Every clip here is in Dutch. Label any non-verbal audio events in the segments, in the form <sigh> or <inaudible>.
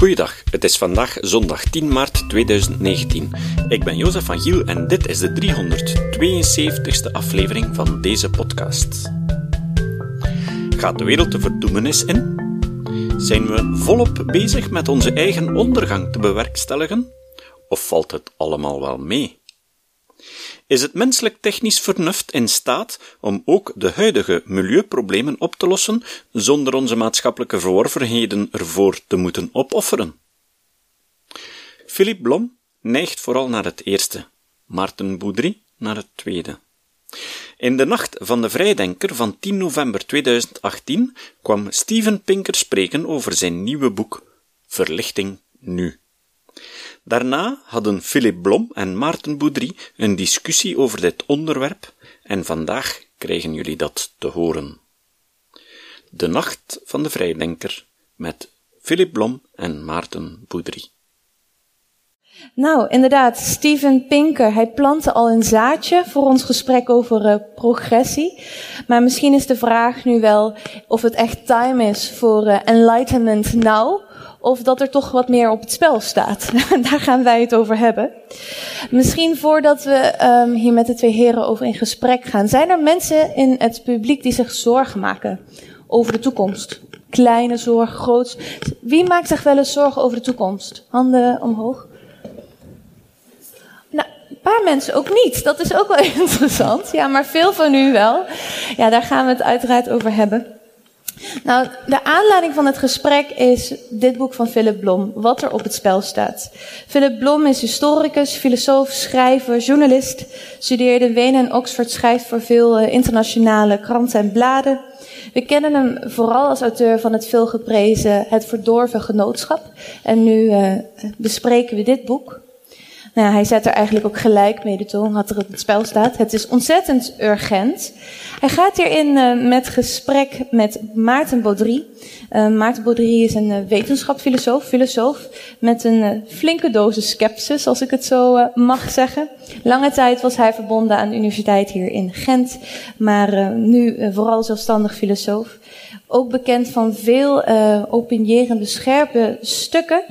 Goeiedag, het is vandaag zondag 10 maart 2019. Ik ben Jozef van Giel en dit is de 372ste aflevering van deze podcast. Gaat de wereld de verdoemenis in? Zijn we volop bezig met onze eigen ondergang te bewerkstelligen? Of valt het allemaal wel mee? Is het menselijk technisch vernuft in staat om ook de huidige milieuproblemen op te lossen zonder onze maatschappelijke verworvenheden ervoor te moeten opofferen? Philippe Blom neigt vooral naar het eerste, Maarten Boudry naar het tweede. In de nacht van de Vrijdenker van 10 november 2018 kwam Steven Pinker spreken over zijn nieuwe boek Verlichting Nu. Daarna hadden Philip Blom en Maarten Boudry een discussie over dit onderwerp en vandaag krijgen jullie dat te horen. De Nacht van de Vrijdenker met Philip Blom en Maarten Boudry. Nou, inderdaad, Steven Pinker, hij plantte al een zaadje voor ons gesprek over uh, progressie. Maar misschien is de vraag nu wel of het echt time is voor uh, enlightenment now of dat er toch wat meer op het spel staat. <laughs> Daar gaan wij het over hebben. Misschien voordat we um, hier met de twee heren over in gesprek gaan, zijn er mensen in het publiek die zich zorgen maken over de toekomst? Kleine zorg, groot. Wie maakt zich wel eens zorgen over de toekomst? Handen omhoog. Nou, een paar mensen ook niet. Dat is ook wel <laughs> interessant. Ja, maar veel van u wel. Ja, daar gaan we het uiteraard over hebben. Nou, de aanleiding van het gesprek is dit boek van Philip Blom, Wat er op het spel staat. Philip Blom is historicus, filosoof, schrijver, journalist, studeerde in Wenen en Oxford, schrijft voor veel eh, internationale kranten en bladen. We kennen hem vooral als auteur van het veelgeprezen Het Verdorven Genootschap. En nu uh, bespreken we dit boek. Nou, hij zet er eigenlijk ook gelijk mee de toon wat er op het spel staat. Het is ontzettend urgent. Hij gaat hierin uh, met gesprek met Maarten Baudry. Uh, Maarten Baudry is een uh, wetenschapsfilosoof, filosoof met een flinke dosis sceptisch, als ik het zo mag zeggen. Lange tijd was hij verbonden aan de universiteit hier in Gent, maar nu vooral zelfstandig filosoof. Ook bekend van veel uh, opinierende, scherpe stukken.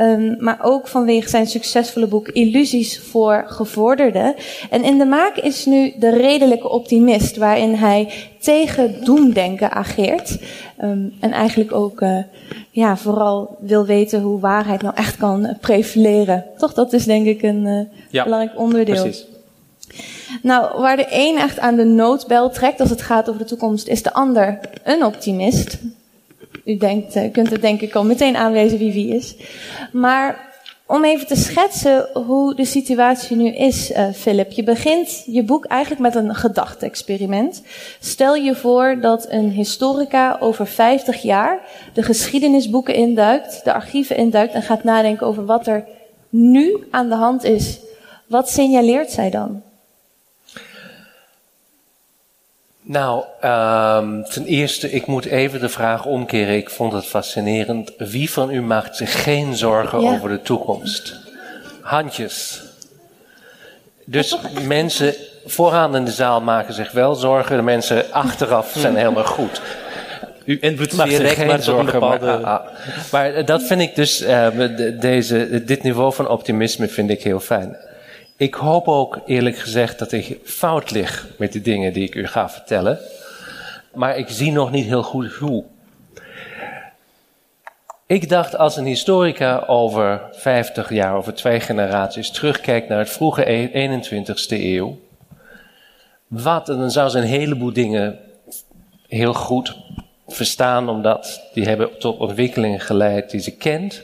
Um, maar ook vanwege zijn succesvolle boek Illusies voor Gevorderden. En in de maak is nu de redelijke optimist, waarin hij tegen doemdenken ageert. Um, en eigenlijk ook uh, ja, vooral wil weten hoe waarheid nou echt kan prevaleren. Toch, dat is denk ik een uh, ja, belangrijk onderdeel. Precies. Nou, waar de een echt aan de noodbel trekt als het gaat over de toekomst, is de ander een optimist. U denkt, uh, kunt het denk ik al meteen aanwijzen wie wie is. Maar om even te schetsen hoe de situatie nu is, uh, Philip. Je begint je boek eigenlijk met een gedachte-experiment. Stel je voor dat een historica over 50 jaar de geschiedenisboeken induikt, de archieven induikt en gaat nadenken over wat er nu aan de hand is. Wat signaleert zij dan? Nou, um, ten eerste, ik moet even de vraag omkeren. Ik vond het fascinerend. Wie van u maakt zich geen zorgen ja. over de toekomst? Handjes. Dus mensen vooraan in de zaal maken zich wel zorgen. De mensen achteraf zijn <laughs> helemaal goed. U invloedt geen zorgen. Maar, ah, ah. maar, dat vind ik dus, uh, deze, dit niveau van optimisme vind ik heel fijn. Ik hoop ook eerlijk gezegd dat ik fout lig met de dingen die ik u ga vertellen. Maar ik zie nog niet heel goed hoe. Ik dacht als een historica over 50 jaar, over twee generaties, terugkijkt naar het vroege 21ste e-, eeuw. Wat, dan zou ze een heleboel dingen heel goed verstaan, omdat die hebben tot ontwikkelingen geleid die ze kent.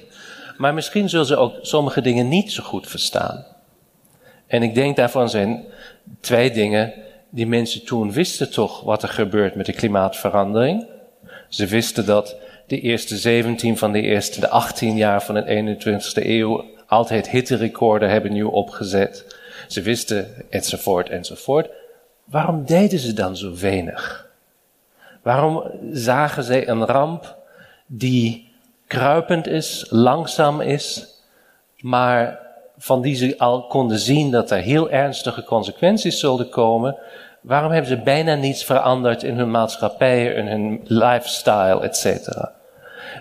Maar misschien zullen ze ook sommige dingen niet zo goed verstaan. En ik denk daarvan zijn twee dingen. Die mensen toen wisten toch wat er gebeurt met de klimaatverandering. Ze wisten dat de eerste 17 van de eerste de 18 jaar van de 21ste eeuw altijd hitterecorden hebben nieuw opgezet. Ze wisten enzovoort enzovoort. Waarom deden ze dan zo weinig? Waarom zagen ze een ramp die kruipend is, langzaam is, maar van die ze al konden zien dat er heel ernstige consequenties zullen komen, waarom hebben ze bijna niets veranderd in hun maatschappijen, in hun lifestyle, etc.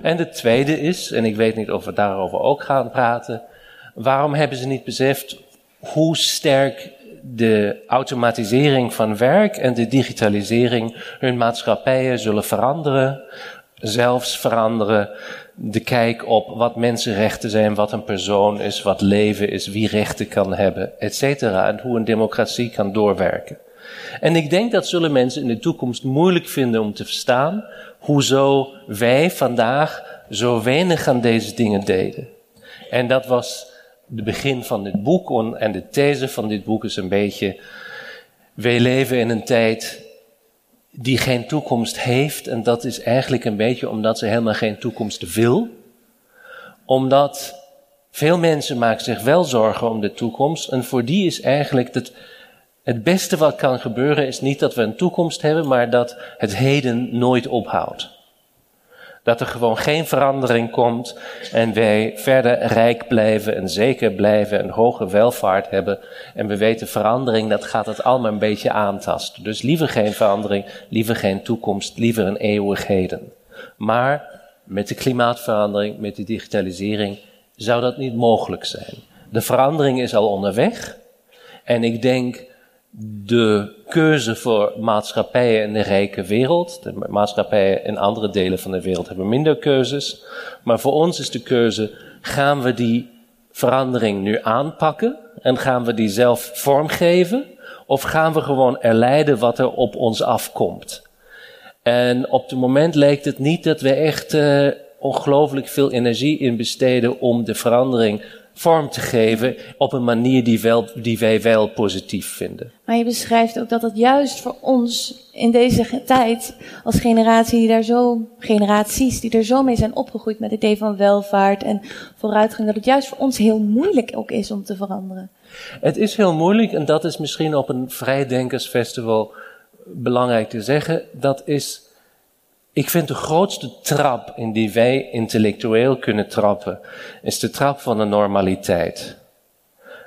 En de tweede is, en ik weet niet of we daarover ook gaan praten, waarom hebben ze niet beseft hoe sterk de automatisering van werk en de digitalisering hun maatschappijen zullen veranderen, zelfs veranderen de kijk op wat mensenrechten zijn, wat een persoon is, wat leven is, wie rechten kan hebben, et cetera, en hoe een democratie kan doorwerken. En ik denk dat zullen mensen in de toekomst moeilijk vinden om te verstaan hoezo wij vandaag zo weinig aan deze dingen deden. En dat was de begin van dit boek. En de these van dit boek is een beetje: wij leven in een tijd die geen toekomst heeft. En dat is eigenlijk een beetje omdat ze helemaal geen toekomst wil. Omdat veel mensen maken zich wel zorgen om de toekomst. En voor die is eigenlijk het, het beste wat kan gebeuren, is niet dat we een toekomst hebben, maar dat het heden nooit ophoudt. Dat er gewoon geen verandering komt en wij verder rijk blijven en zeker blijven en hoge welvaart hebben. En we weten verandering, dat gaat het allemaal een beetje aantasten. Dus liever geen verandering, liever geen toekomst, liever een eeuwigheden. Maar met de klimaatverandering, met de digitalisering, zou dat niet mogelijk zijn. De verandering is al onderweg. En ik denk de keuze voor maatschappijen in de rijke wereld. De maatschappijen in andere delen van de wereld hebben minder keuzes. Maar voor ons is de keuze, gaan we die verandering nu aanpakken en gaan we die zelf vormgeven? Of gaan we gewoon erleiden wat er op ons afkomt? En op het moment lijkt het niet dat we echt uh, ongelooflijk veel energie in besteden om de verandering vorm te geven op een manier die, wel, die wij wel positief vinden. Maar je beschrijft ook dat het juist voor ons in deze tijd, als generatie die daar zo, generaties die er zo mee zijn opgegroeid met het idee van welvaart en vooruitgang, dat het juist voor ons heel moeilijk ook is om te veranderen. Het is heel moeilijk en dat is misschien op een vrijdenkersfestival belangrijk te zeggen. Dat is ik vind de grootste trap in die wij intellectueel kunnen trappen, is de trap van de normaliteit.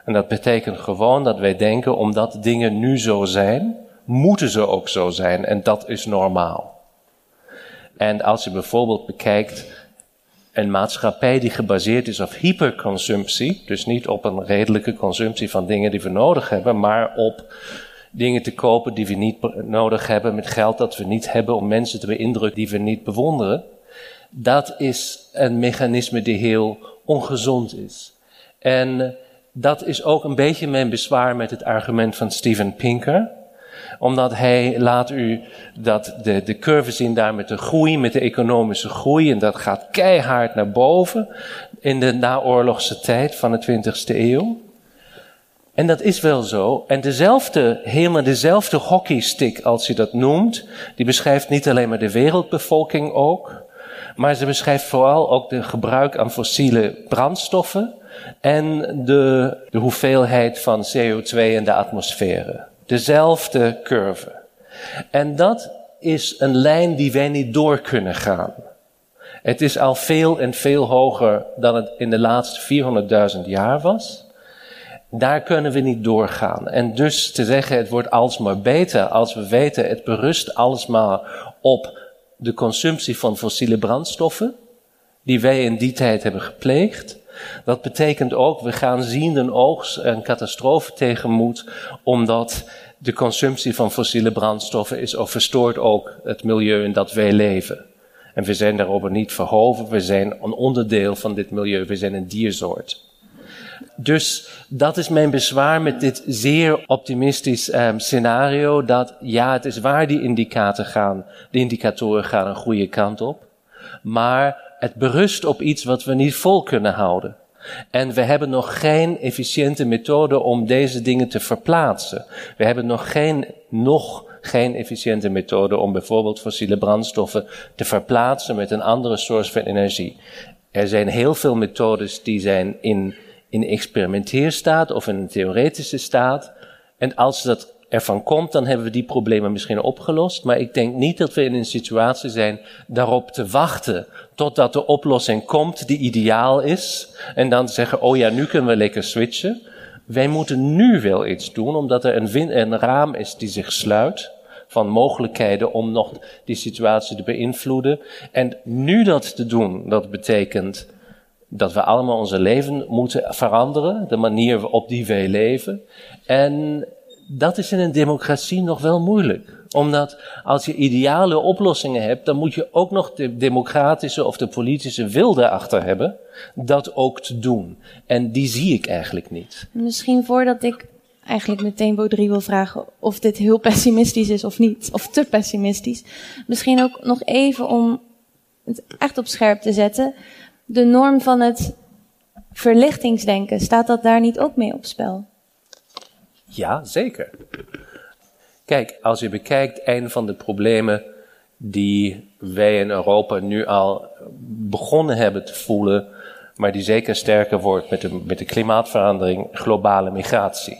En dat betekent gewoon dat wij denken, omdat dingen nu zo zijn, moeten ze ook zo zijn en dat is normaal. En als je bijvoorbeeld bekijkt een maatschappij die gebaseerd is op hyperconsumptie, dus niet op een redelijke consumptie van dingen die we nodig hebben, maar op dingen te kopen die we niet nodig hebben, met geld dat we niet hebben om mensen te beïndrukken die we niet bewonderen. Dat is een mechanisme die heel ongezond is. En dat is ook een beetje mijn bezwaar met het argument van Steven Pinker omdat hij laat u dat de, de curve zien daar met de groei, met de economische groei. En dat gaat keihard naar boven in de naoorlogse tijd van de 20e eeuw. En dat is wel zo. En dezelfde, helemaal dezelfde hockeystick als je dat noemt, die beschrijft niet alleen maar de wereldbevolking ook, maar ze beschrijft vooral ook de gebruik aan fossiele brandstoffen en de, de hoeveelheid van CO2 in de atmosfeer. Dezelfde curve. En dat is een lijn die wij niet door kunnen gaan. Het is al veel en veel hoger dan het in de laatste 400.000 jaar was. Daar kunnen we niet doorgaan. En dus te zeggen, het wordt alsmaar beter als we weten, het berust alsmaar op de consumptie van fossiele brandstoffen, die wij in die tijd hebben gepleegd. Dat betekent ook, we gaan zien een oogst een catastrofe tegenmoet, omdat de consumptie van fossiele brandstoffen is of verstoort ook het milieu in dat wij leven. En we zijn daarover niet verhoven, we zijn een onderdeel van dit milieu, we zijn een diersoort. Dus dat is mijn bezwaar met dit zeer optimistisch um, scenario. Dat ja, het is waar die indicatoren gaan, de indicatoren gaan een goede kant op. Maar het berust op iets wat we niet vol kunnen houden. En we hebben nog geen efficiënte methode om deze dingen te verplaatsen. We hebben nog geen, nog geen efficiënte methode om bijvoorbeeld fossiele brandstoffen te verplaatsen met een andere source van energie. Er zijn heel veel methodes die zijn in in experimenteerstaat of in een theoretische staat. En als dat ervan komt, dan hebben we die problemen misschien opgelost. Maar ik denk niet dat we in een situatie zijn daarop te wachten totdat de oplossing komt die ideaal is. En dan zeggen, oh ja, nu kunnen we lekker switchen. Wij moeten nu wel iets doen, omdat er een, een raam is die zich sluit. van mogelijkheden om nog die situatie te beïnvloeden. En nu dat te doen, dat betekent dat we allemaal onze leven moeten veranderen, de manier op die wij leven. En dat is in een democratie nog wel moeilijk. Omdat als je ideale oplossingen hebt, dan moet je ook nog de democratische of de politische wil erachter hebben dat ook te doen. En die zie ik eigenlijk niet. Misschien voordat ik eigenlijk meteen Baudry wil vragen of dit heel pessimistisch is of niet, of te pessimistisch. Misschien ook nog even om het echt op scherp te zetten. De norm van het verlichtingsdenken, staat dat daar niet ook mee op spel? Ja, zeker. Kijk, als je bekijkt een van de problemen die wij in Europa nu al begonnen hebben te voelen, maar die zeker sterker wordt met de, met de klimaatverandering, globale migratie.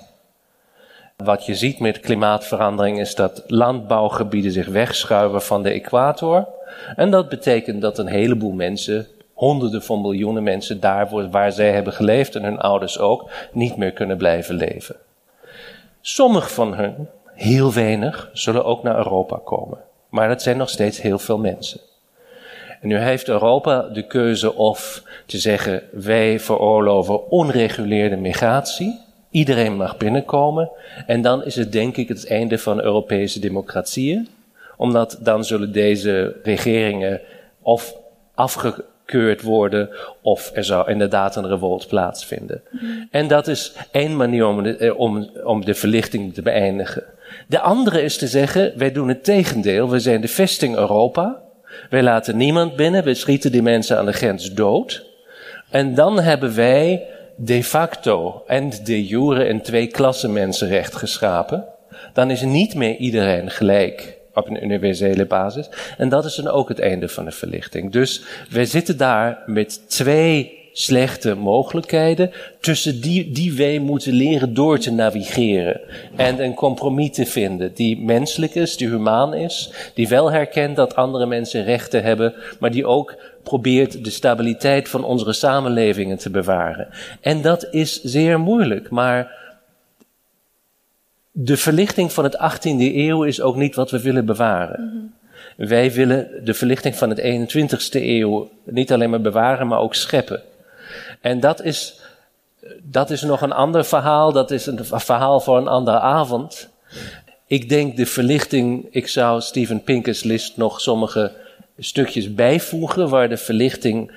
Wat je ziet met klimaatverandering is dat landbouwgebieden zich wegschuiven van de equator. En dat betekent dat een heleboel mensen, honderden van miljoenen mensen, daar waar zij hebben geleefd en hun ouders ook, niet meer kunnen blijven leven. Sommige van hen, heel weinig, zullen ook naar Europa komen. Maar dat zijn nog steeds heel veel mensen. En nu heeft Europa de keuze of te zeggen: wij veroorloven onreguleerde migratie. Iedereen mag binnenkomen. En dan is het denk ik het einde van Europese democratieën. Omdat dan zullen deze regeringen of afge gekeurd worden of er zou inderdaad een revolt plaatsvinden. En dat is één manier om de, eh, om, om de verlichting te beëindigen. De andere is te zeggen, wij doen het tegendeel, we zijn de vesting Europa. Wij laten niemand binnen, we schieten die mensen aan de grens dood. En dan hebben wij de facto en de jure een twee klassen mensenrecht geschapen. Dan is niet meer iedereen gelijk op een universele basis. En dat is dan ook het einde van de verlichting. Dus wij zitten daar met twee slechte mogelijkheden, tussen die, die wij moeten leren door te navigeren. En een compromis te vinden die menselijk is, die humaan is, die wel herkent dat andere mensen rechten hebben, maar die ook probeert de stabiliteit van onze samenlevingen te bewaren. En dat is zeer moeilijk, maar de verlichting van het 18e eeuw is ook niet wat we willen bewaren. Wij willen de verlichting van het 21e eeuw niet alleen maar bewaren, maar ook scheppen. En dat is, dat is nog een ander verhaal, dat is een verhaal voor een andere avond. Ik denk de verlichting, ik zou Steven Pinker's list nog sommige stukjes bijvoegen waar de verlichting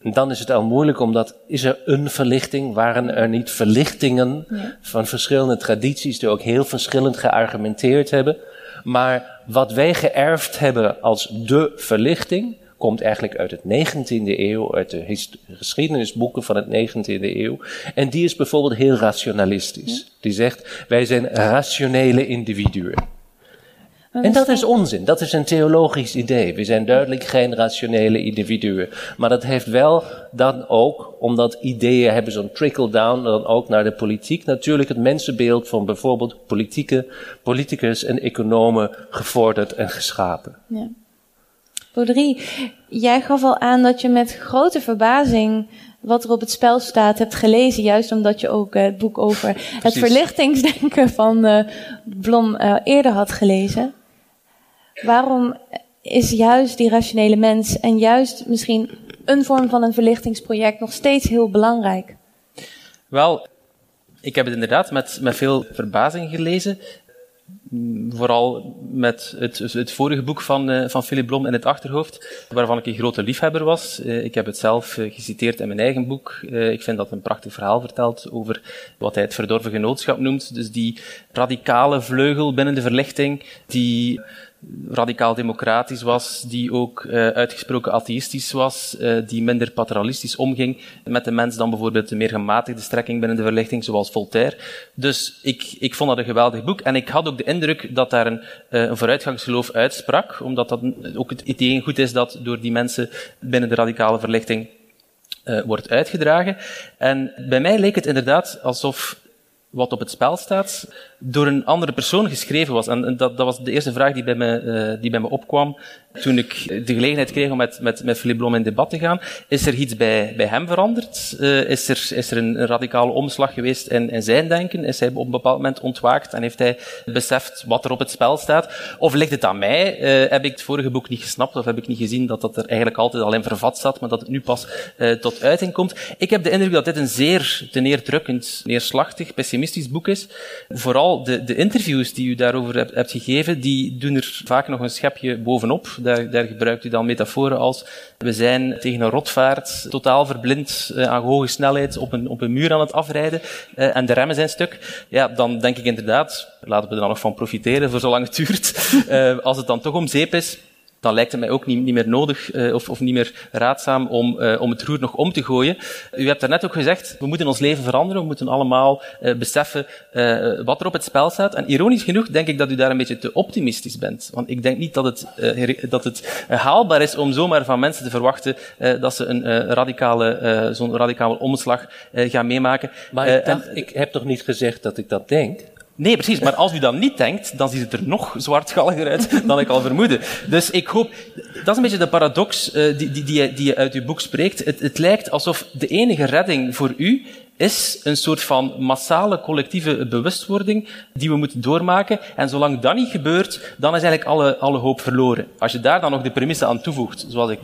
dan is het al moeilijk, omdat is er een verlichting? Waren er niet verlichtingen van verschillende tradities die ook heel verschillend geargumenteerd hebben? Maar wat wij geërfd hebben als de verlichting, komt eigenlijk uit het 19e eeuw, uit de geschiedenisboeken van het 19e eeuw. En die is bijvoorbeeld heel rationalistisch. Die zegt, wij zijn rationele individuen. En dat is onzin. Dat is een theologisch idee. We zijn duidelijk geen rationele individuen. Maar dat heeft wel dan ook, omdat ideeën hebben zo'n trickle-down, dan ook naar de politiek, natuurlijk het mensenbeeld van bijvoorbeeld politieke, politicus en economen gevorderd en geschapen. Ja. Baudry, jij gaf al aan dat je met grote verbazing wat er op het spel staat hebt gelezen. Juist omdat je ook eh, het boek over het verlichtingsdenken van uh, Blom uh, eerder had gelezen. Waarom is juist die rationele mens en juist misschien een vorm van een verlichtingsproject nog steeds heel belangrijk? Wel, ik heb het inderdaad met, met veel verbazing gelezen. Vooral met het, het vorige boek van, uh, van Philip Blom in het achterhoofd, waarvan ik een grote liefhebber was. Uh, ik heb het zelf uh, geciteerd in mijn eigen boek. ik vind dat een prachtig verhaal vertelt over wat hij het verdorven genootschap noemt. Dus die radicale vleugel binnen de verlichting, die radicaal democratisch was, die ook uh, uitgesproken atheïstisch was, uh, die minder paternalistisch omging met de mens dan bijvoorbeeld de meer gematigde strekking binnen de verlichting, zoals Voltaire. Dus ik, ik vond dat een geweldig boek en ik had ook de indruk dat daar een, uh, een vooruitgangsgeloof uitsprak, omdat dat ook het idee goed is dat door die mensen binnen de radicale verlichting wordt uitgedragen. En bij mij leek het inderdaad alsof wat op het spel staat, door een andere persoon geschreven was. En, dat, dat was de eerste vraag die bij me, uh, die bij me opkwam toen ik de gelegenheid kreeg om met, met, met Philippe Blom in debat te gaan. Is er iets bij, bij hem veranderd? Uh, is, er, is er een, radicale omslag geweest in, in zijn denken? Is hij op een bepaald moment ontwaakt en heeft hij beseft wat er op het spel staat? Of ligt het aan mij? Uh, heb ik het vorige boek niet gesnapt of heb ik niet gezien dat dat er eigenlijk altijd al in vervat zat, maar dat het nu pas tot uiting komt? Ik heb de indruk dat dit een zeer teneerdrukkend, neerslachtig, pessimistisch boek is. Vooral de, de interviews die u daarover hebt, hebt, gegeven, die doen er vaak nog een schepje bovenop. Daar, daar gebruikt u dan metaforen als we zijn tegen een rotvaart totaal verblind uh, aan hoge snelheid op een, op een muur aan het afrijden uh, en de remmen zijn stuk. Ja, dan denk ik inderdaad, laten we er dan nog van profiteren voor zolang het <laughs> duurt. Uh, als het dan toch om zeep is, dan lijkt het mij ook niet, niet meer nodig uh, of, of, niet meer raadzaam om, uh, om het roer nog om te gooien. U hebt daarnet ook gezegd, we moeten ons leven veranderen, we moeten allemaal uh, beseffen wat er op het spel staat. En ironisch genoeg denk ik dat u daar een beetje te optimistisch bent. Want ik denk niet dat het, dat het haalbaar is om zomaar van mensen te verwachten dat ze een radicale, zo'n radicale omslag gaan meemaken. Maar ik, ik heb toch niet gezegd dat ik dat denk? Nee, precies. Maar als u dat niet denkt, dan ziet het er nog zwartgalliger uit <laughs> dan ik al vermoedde. Dus ik hoop... Dat is een beetje de paradox uh, die, die, die, die je uit uw boek spreekt. Het, het lijkt alsof de enige redding voor u is een soort van massale collectieve bewustwording die we moeten doormaken. En zolang dat niet gebeurt, dan is eigenlijk alle, alle hoop verloren. Als je daar dan nog de premisse aan toevoegt, zoals ik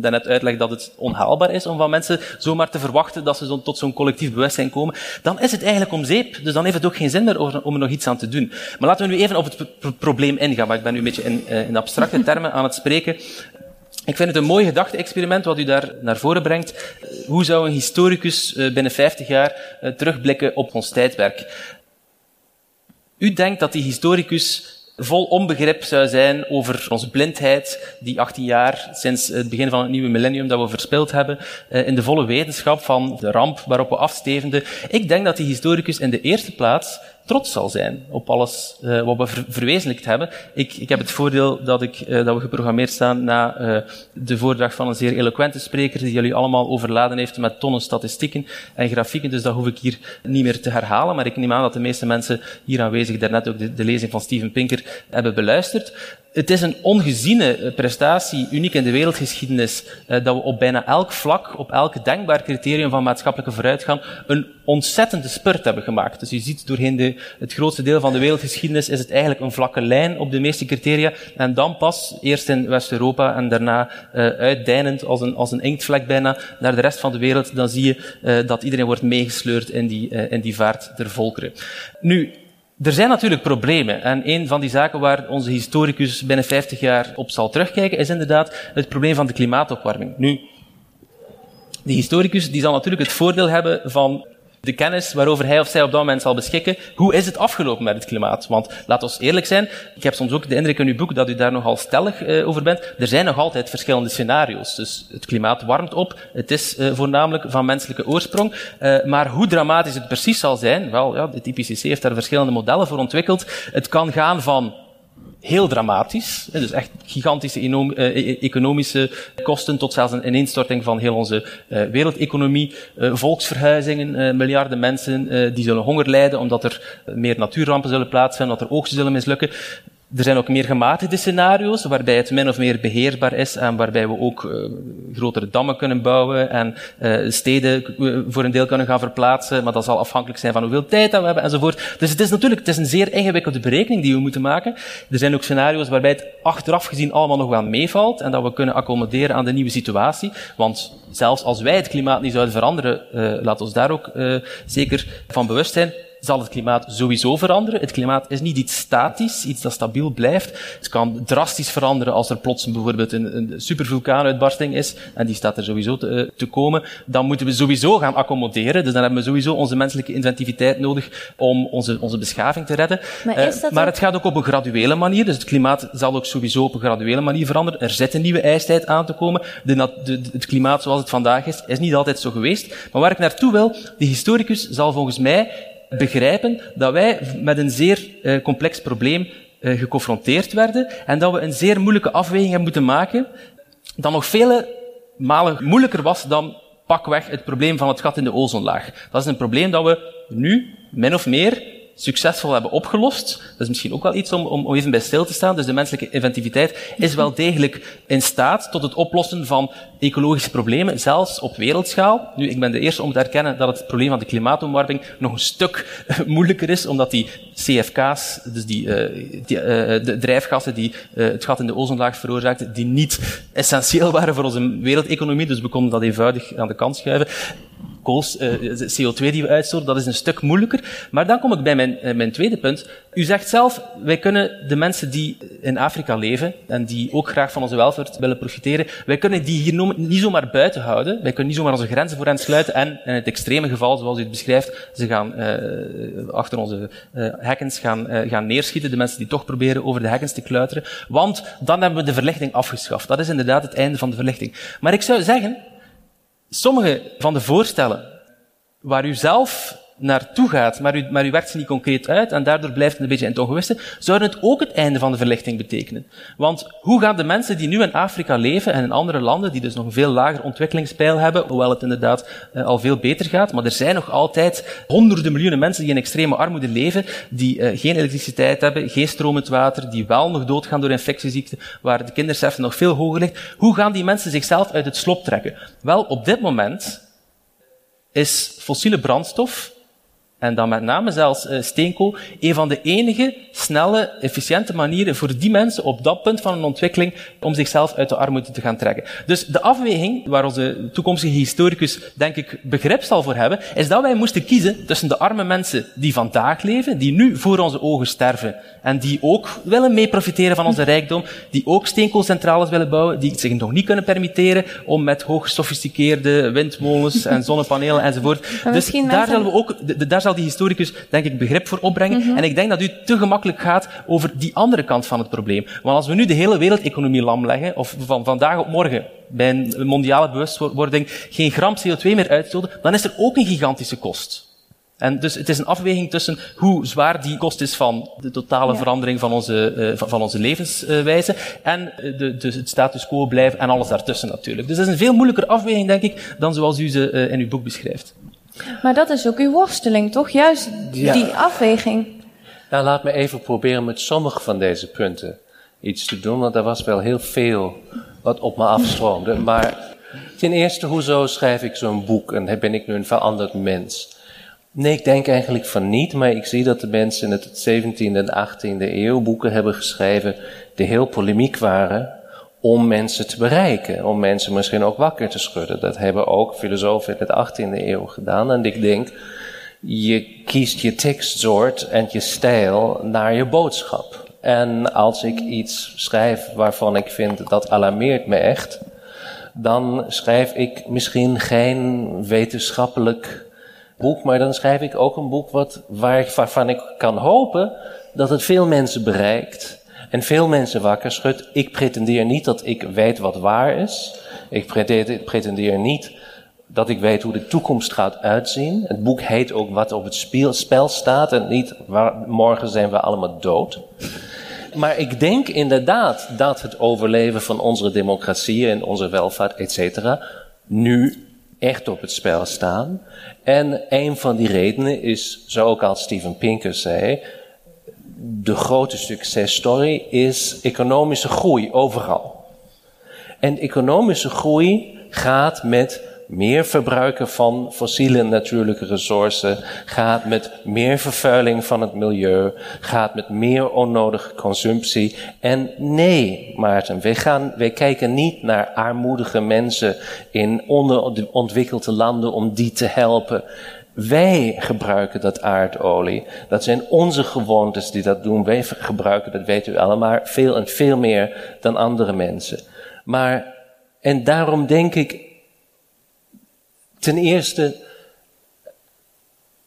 daarnet uitleg dat het onhaalbaar is om van mensen zomaar te verwachten dat ze zo, tot zo'n collectief bewustzijn komen, dan is het eigenlijk om zeep. Dus dan heeft het ook geen zin meer om er nog iets aan te doen. Maar laten we nu even op het probleem ingaan, maar ik ben nu een beetje in, eh, in abstracte termen aan het spreken. Ik vind het een mooi gedachte-experiment wat u daar naar voren brengt. Hoe zou een historicus eh, binnen 50 jaar eh, terugblikken op ons tijdwerk? U denkt dat die historicus vol onbegrip zou zijn over onze blindheid, die 18 jaar sinds het begin van het nieuwe millennium dat we verspild hebben, eh, in de volle wetenschap van de ramp waarop we afstevenden. Ik denk dat die historicus in de eerste plaats trots zal zijn op alles uh, wat we ver verwezenlijkt hebben. Ik, ik heb het voordeel dat, ik, uh, dat we geprogrammeerd staan na uh, de voordracht van een zeer eloquente spreker die jullie allemaal overladen heeft met tonnen statistieken en grafieken, dus dat hoef ik hier niet meer te herhalen, maar ik neem aan dat de meeste mensen hier aanwezig daarnet ook de lezing van Steven Pinker hebben beluisterd. Het is een ongeziene eh, prestatie, uniek in de wereldgeschiedenis, eh, dat we op bijna elk vlak, op elk denkbaar criterium van maatschappelijke vooruitgang, een ontzettende spurt hebben gemaakt. Dus je ziet doorheen de, het grootste deel van de wereldgeschiedenis is het eigenlijk een vlakke lijn op de meeste criteria. En dan pas, eerst in West-Europa en daarna uh, uitdijnend als een, als een inktvlek bijna naar de rest van de wereld, dan zie je dat iedereen wordt meegesleurd in die, in die vaart der volkeren. Nu, er zijn natuurlijk problemen. En een van die zaken waar onze historicus binnen 50 jaar op zal terugkijken, is inderdaad het probleem van de klimaatopwarming. Nu, die historicus die zal natuurlijk het voordeel hebben van de kennis waarover hij of zij op dat moment zal beschikken. Hoe is het afgelopen met het klimaat? Want laat ons eerlijk zijn, ik heb soms ook de indruk in uw boek dat u daar nogal stellig uh, over bent. Er zijn nog altijd verschillende scenario's. Dus het klimaat warmt op, het is uh, voornamelijk van menselijke oorsprong. Uh, maar hoe dramatisch het precies zal zijn, wel, ja, het IPCC heeft daar verschillende modellen voor ontwikkeld. Het kan gaan van heel dramatisch. Dus echt gigantische eh, e-, e-, economische kosten tot zelfs een ineenstorting van heel onze uh, wereldeconomie. Uh, volksverhuizingen, miljarden mensen die zullen honger lijden omdat er meer natuurrampen zullen plaatsvinden, dat er oogsten zullen mislukken. Er zijn ook meer gematigde scenario's, waarbij het min of meer beheerbaar is en waarbij we ook uh, grotere dammen kunnen bouwen en uh, steden uh, voor een deel kunnen gaan verplaatsen, maar dat zal afhankelijk zijn van hoeveel tijd dat we hebben enzovoort. Dus het is natuurlijk het is een zeer ingewikkelde berekening die we moeten maken. Er zijn ook scenario's waarbij het achteraf gezien allemaal nog wel meevalt en dat we kunnen accommoderen aan de nieuwe situatie. Want zelfs als wij het klimaat niet zouden veranderen, laat ons daar ook zeker van bewust zijn, zal het klimaat sowieso veranderen. Het klimaat is niet iets statisch, iets dat stabiel blijft. Het kan drastisch veranderen als er plots bijvoorbeeld een, een supervulkaanuitbarsting is, en die staat er sowieso te, eh, te, komen. Dan moeten we sowieso gaan accommoderen. Dus dan hebben we sowieso onze menselijke inventiviteit nodig om onze, onze beschaving te redden. Maar, uh, maar het gaat ook op een graduele manier. Dus het klimaat zal ook sowieso op een graduele manier veranderen. Er zit een nieuwe ijstijd aan te komen. De, de, het klimaat zoals het vandaag is, is niet altijd zo geweest. Maar waar ik naartoe wil, de historicus zal volgens mij begrijpen dat wij met een zeer uh, complex probleem uh, geconfronteerd werden en dat we een zeer moeilijke afweging hebben moeten maken, dat nog vele malen moeilijker was dan pakweg het probleem van het gat in de ozonlaag. Dat is een probleem dat we nu, min of meer, succesvol hebben opgelost. Dat is misschien ook wel iets om, om even bij stil te staan. Dus de menselijke inventiviteit is wel degelijk in staat tot het oplossen van ecologische problemen, zelfs op wereldschaal. Nu, ik ben de eerste om te erkennen dat het probleem van de klimaatopwarming nog een stuk <laughs> moeilijker is, omdat die CFK's, dus die, uh, die uh, de drijfgassen die uh, het gat in de ozonlaag veroorzaakten, die niet essentieel waren voor onze wereldeconomie, dus we konden dat eenvoudig aan de kant schuiven uh, CO2 die we uitstoten, dat is een stuk moeilijker. Maar dan kom ik bij mijn, uh, mijn tweede punt. U zegt zelf, wij kunnen de mensen die in Afrika leven en die ook graag van onze welvaart willen profiteren, wij kunnen die hier niet zomaar buiten houden. Wij kunnen niet zomaar onze grenzen voor hen sluiten en in het extreme geval, zoals u het beschrijft, ze gaan uh, achter onze hekkens gaan, gaan neerschieten, de mensen die toch proberen over de hekkens te kluiteren. Want dan hebben we de verlichting afgeschaft. Dat is inderdaad het einde van de verlichting. Maar ik zou zeggen, sommige van de voorstellen waar u zelf naartoe gaat, maar u, maar u werkt ze niet concreet uit en daardoor blijft het een beetje in het ongewisse, zouden het ook het einde van de verlichting betekenen. Want hoe gaan de mensen die nu in Afrika leven en in andere landen, die dus nog een veel lager ontwikkelingspeil hebben, hoewel het inderdaad uh, al veel beter gaat, maar er zijn nog altijd honderden miljoenen mensen die in extreme armoede leven, die uh, geen elektriciteit hebben, geen stromend water, die wel nog doodgaan door infectieziekten, waar de kindersterfte nog veel hoger ligt. Hoe gaan die mensen zichzelf uit het slop trekken? Wel, op dit moment is fossiele brandstof en dan met name zelfs uh, steenkool, een van de enige snelle, efficiënte manieren voor die mensen op dat punt van een ontwikkeling om zichzelf uit de armoede te gaan trekken. Dus de afweging waar onze toekomstige historicus, denk ik, begrip zal voor hebben, is dat wij moesten kiezen tussen de arme mensen die vandaag leven, die nu voor onze ogen sterven en die ook willen mee profiteren van onze rijkdom, die ook steenkoolcentrales willen bouwen, die zich nog niet kunnen permitteren om met hoog gesofisticeerde windmolens en zonnepanelen enzovoort. Dus daar zullen we ook, de, de, daar zal die historicus, denk ik, begrip voor opbrengen. Mm -hmm. En ik denk dat u te gemakkelijk gaat over die andere kant van het probleem. Want als we nu de hele wereldeconomie lam leggen, of van vandaag op morgen bij een mondiale bewustwording geen gram CO2 meer uitstoten, dan is er ook een gigantische kost. En dus het is een afweging tussen hoe zwaar die kost is van de totale ja. verandering van onze, uh, van, onze levenswijze en de, de, het status quo blijven en alles daartussen natuurlijk. Dus dat is een veel moeilijker afweging, denk ik, dan zoals u ze uh, in uw boek beschrijft. Maar dat is ook uw worsteling, toch? Juist ja. die afweging. Nou, laat me even proberen met sommige van deze punten iets te doen, want er was wel heel veel wat op me afstroomde. Maar ten eerste, hoezo schrijf ik zo'n boek en ben ik nu een veranderd mens? Nee, ik denk eigenlijk van niet, maar ik zie dat de mensen in het 17e en 18e eeuw boeken hebben geschreven die heel polemiek waren om mensen te bereiken, om mensen misschien ook wakker te schudden. Dat hebben ook filosofen in de 18e eeuw gedaan. En ik denk, je kiest je tekstsoort en je stijl naar je boodschap. En als ik iets schrijf waarvan ik vind dat alarmeert me echt, dan schrijf ik misschien geen wetenschappelijk boek, maar dan schrijf ik ook een boek wat, waarvan ik kan hopen dat het veel mensen bereikt en veel mensen wakker schudt. Ik pretendeer niet dat ik weet wat waar is. Ik pretendeer niet dat ik weet hoe de toekomst gaat uitzien. Het boek heet ook wat op het spel staat en niet waar, morgen zijn we allemaal dood. Maar ik denk inderdaad dat het overleven van onze democratie en onze welvaart, et cetera, nu echt op het spel staan. En een van die redenen is, zo ook als Steven Pinker zei, de grote successtory is economische groei overal. En economische groei gaat met meer verbruiken van fossiele natuurlijke resourcen, gaat met meer vervuiling van het milieu, gaat met meer onnodige consumptie. En nee, Maarten, wij, gaan, wij kijken niet naar armoedige mensen in onderontwikkelde landen om die te helpen. Wij gebruiken dat aardolie. Dat zijn onze gewoontes die dat doen. Wij gebruiken, dat weet u allemaal, veel en veel meer dan andere mensen. Maar, en daarom denk ik, ten eerste,